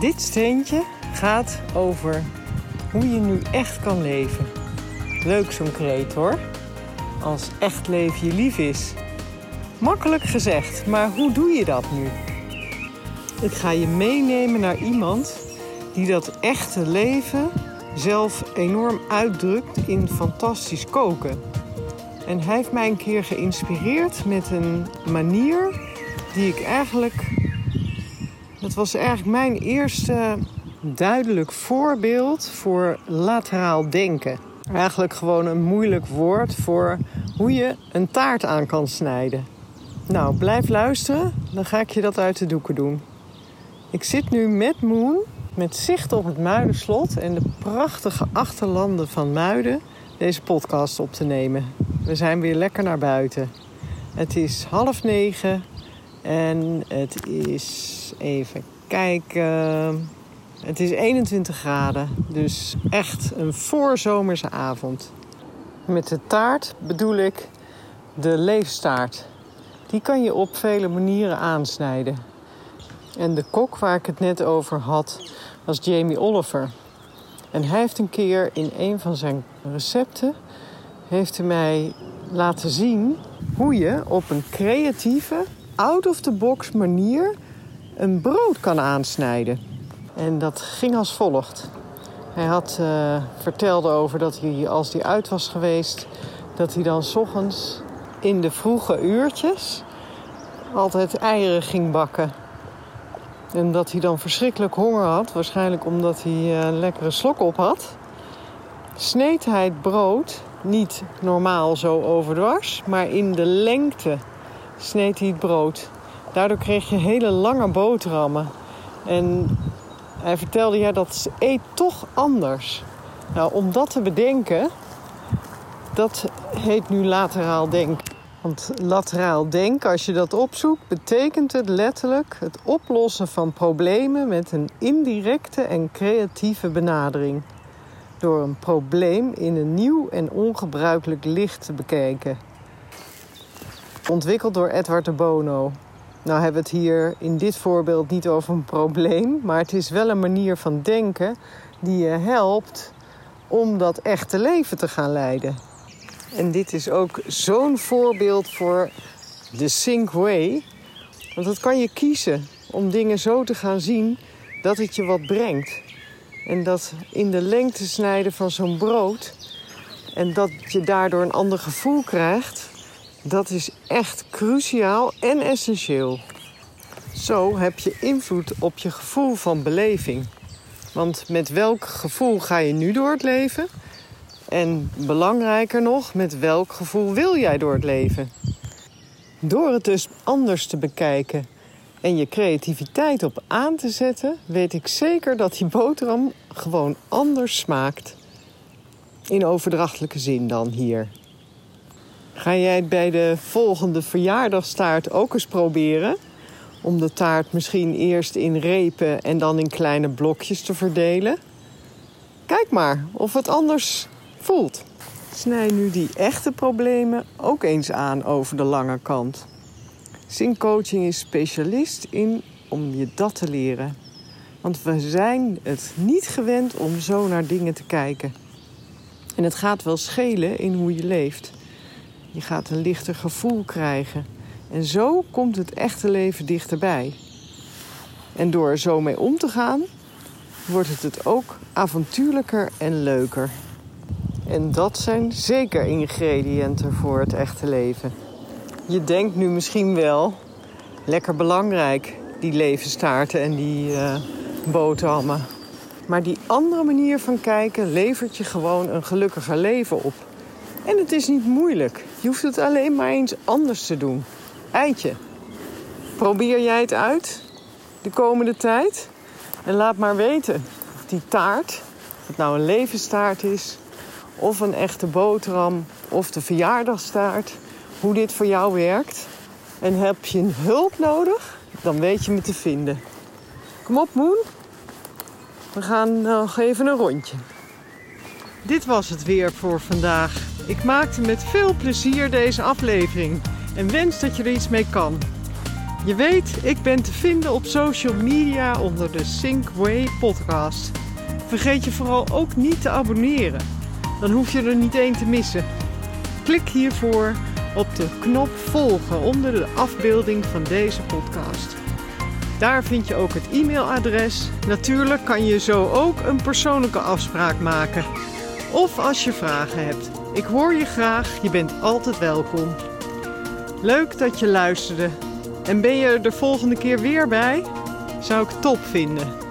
Dit steentje gaat over hoe je nu echt kan leven. Leuk zo'n kreet hoor. Als echt leven je lief is. Makkelijk gezegd, maar hoe doe je dat nu? Ik ga je meenemen naar iemand die dat echte leven zelf enorm uitdrukt in fantastisch koken. En hij heeft mij een keer geïnspireerd met een manier die ik eigenlijk. Dat was eigenlijk mijn eerste duidelijk voorbeeld voor lateraal denken. Eigenlijk gewoon een moeilijk woord voor hoe je een taart aan kan snijden. Nou, blijf luisteren, dan ga ik je dat uit de doeken doen. Ik zit nu met Moon, met zicht op het Muidenslot en de prachtige achterlanden van Muiden, deze podcast op te nemen. We zijn weer lekker naar buiten. Het is half negen en het is even kijken. Het is 21 graden, dus echt een voorzomerse avond. Met de taart bedoel ik de leefstaart. Die kan je op vele manieren aansnijden. En de kok waar ik het net over had, was Jamie Oliver. En hij heeft een keer in een van zijn recepten heeft hij mij laten zien hoe je op een creatieve, out-of-the-box manier een brood kan aansnijden. En dat ging als volgt. Hij had uh, vertelde over dat hij, als hij uit was geweest, dat hij dan s ochtends in de vroege uurtjes altijd eieren ging bakken. En dat hij dan verschrikkelijk honger had, waarschijnlijk omdat hij uh, lekkere slok op had. Sneed hij het brood niet normaal zo overdwars, maar in de lengte sneed hij het brood. Daardoor kreeg je hele lange boterhammen. En hij vertelde, ja, dat eet toch anders. Nou, om dat te bedenken, dat heet nu lateraal denken. Want lateraal denken, als je dat opzoekt, betekent het letterlijk het oplossen van problemen met een indirecte en creatieve benadering. Door een probleem in een nieuw en ongebruikelijk licht te bekijken. Ontwikkeld door Edward de Bono. Nou hebben we het hier in dit voorbeeld niet over een probleem, maar het is wel een manier van denken die je helpt om dat echte leven te gaan leiden. En dit is ook zo'n voorbeeld voor de Sync Way. Want dat kan je kiezen om dingen zo te gaan zien dat het je wat brengt. En dat in de lengte snijden van zo'n brood en dat je daardoor een ander gevoel krijgt, dat is echt cruciaal en essentieel. Zo heb je invloed op je gevoel van beleving. Want met welk gevoel ga je nu door het leven? En belangrijker nog, met welk gevoel wil jij door het leven? Door het dus anders te bekijken en je creativiteit op aan te zetten, weet ik zeker dat die boterham gewoon anders smaakt. In overdrachtelijke zin dan hier. Ga jij het bij de volgende verjaardagstaart ook eens proberen? Om de taart misschien eerst in repen en dan in kleine blokjes te verdelen? Kijk maar of het anders voelt. Snij nu die echte problemen ook eens aan over de lange kant. Zinkcoaching is specialist in om je dat te leren. Want we zijn het niet gewend om zo naar dingen te kijken. En het gaat wel schelen in hoe je leeft. Je gaat een lichter gevoel krijgen. En zo komt het echte leven dichterbij. En door er zo mee om te gaan, wordt het het ook avontuurlijker en leuker. En dat zijn zeker ingrediënten voor het echte leven. Je denkt nu misschien wel, lekker belangrijk, die levenstaarten en die uh, boterhammen. Maar die andere manier van kijken levert je gewoon een gelukkiger leven op. En het is niet moeilijk. Je hoeft het alleen maar eens anders te doen. Eitje. Probeer jij het uit de komende tijd? En laat maar weten die taart, of het nou een levenstaart is, of een echte boterham, of de verjaardagstaart, hoe dit voor jou werkt. En heb je hulp nodig, dan weet je me te vinden. Kom op, Moen. We gaan nog even een rondje. Dit was het weer voor vandaag. Ik maakte met veel plezier deze aflevering en wens dat je er iets mee kan. Je weet, ik ben te vinden op social media onder de Synkway podcast. Vergeet je vooral ook niet te abonneren. Dan hoef je er niet één te missen. Klik hiervoor op de knop volgen onder de afbeelding van deze podcast. Daar vind je ook het e-mailadres. Natuurlijk kan je zo ook een persoonlijke afspraak maken. Of als je vragen hebt. Ik hoor je graag, je bent altijd welkom. Leuk dat je luisterde. En ben je er de volgende keer weer bij? Zou ik top vinden.